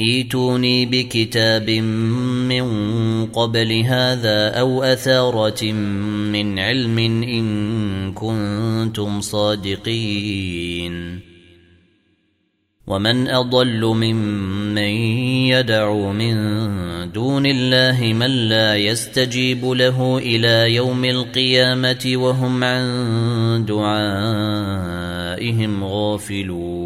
إيتوني بكتاب من قبل هذا أو أثارة من علم إن كنتم صادقين. ومن أضل ممن يدعو من دون الله من لا يستجيب له إلى يوم القيامة وهم عن دعائهم غافلون.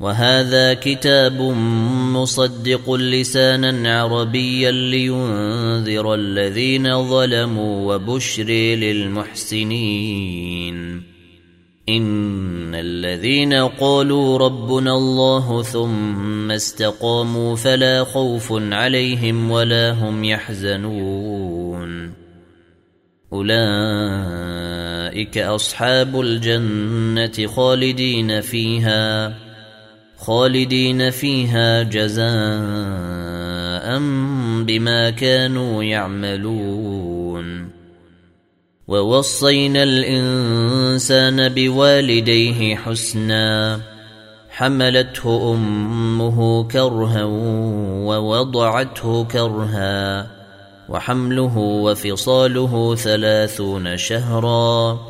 وهذا كتاب مصدق لسانا عربيا لينذر الذين ظلموا وبشر للمحسنين. إن الذين قالوا ربنا الله ثم استقاموا فلا خوف عليهم ولا هم يحزنون. أولئك أصحاب الجنة خالدين فيها. خالدين فيها جزاء بما كانوا يعملون. ووصينا الإنسان بوالديه حسنا. حملته أمه كرها ووضعته كرها. وحمله وفصاله ثلاثون شهرا.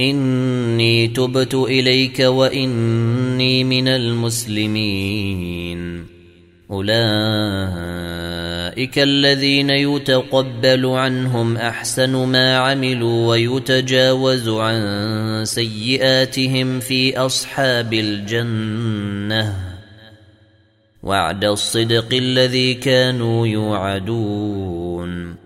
إني تبت إليك وإني من المسلمين. أولئك الذين يتقبل عنهم أحسن ما عملوا ويتجاوز عن سيئاتهم في أصحاب الجنة. وعد الصدق الذي كانوا يوعدون.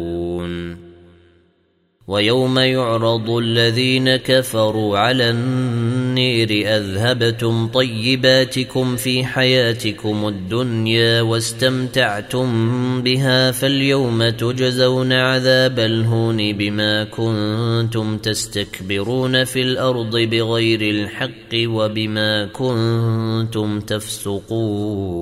ويوم يعرض الذين كفروا على النير أذهبتم طيباتكم في حياتكم الدنيا واستمتعتم بها فاليوم تجزون عذاب الهون بما كنتم تستكبرون في الأرض بغير الحق وبما كنتم تفسقون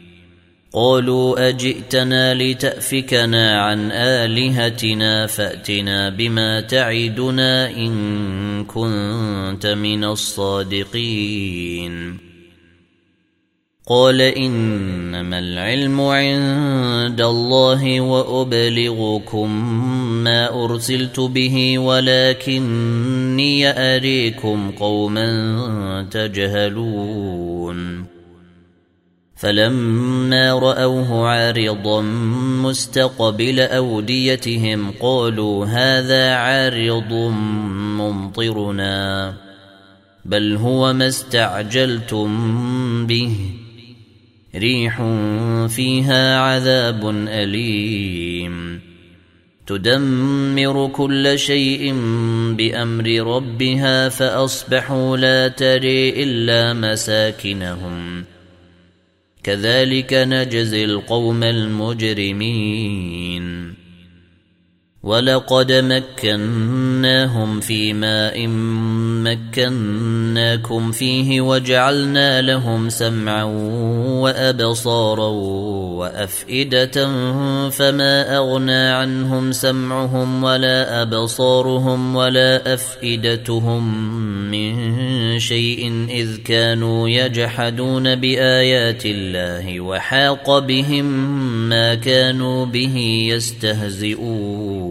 قالوا أجئتنا لتأفكنا عن آلهتنا فأتنا بما تعدنا إن كنت من الصادقين. قال إنما العلم عند الله وأبلغكم ما أرسلت به ولكني أريكم قوما تجهلون. فلما رأوه عارضا مستقبل أوديتهم قالوا هذا عارض ممطرنا بل هو ما استعجلتم به. ريح فيها عذاب أليم. تدمر كل شيء بأمر ربها فأصبحوا لا تري إلا مساكنهم. كذلك نجزي القوم المجرمين. ولقد مكناهم في ماء مكناكم فيه وجعلنا لهم سمعا وابصارا وافئده فما اغنى عنهم سمعهم ولا ابصارهم ولا افئدتهم من شيء اذ كانوا يجحدون بايات الله وحاق بهم ما كانوا به يستهزئون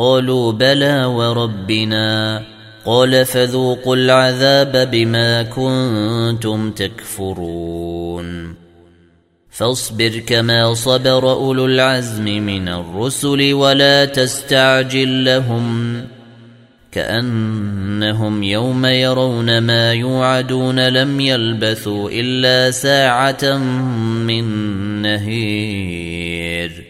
قالوا بلى وربنا. قال فذوقوا العذاب بما كنتم تكفرون. فاصبر كما صبر أولو العزم من الرسل ولا تستعجل لهم. كأنهم يوم يرون ما يوعدون لم يلبثوا إلا ساعة من نهير.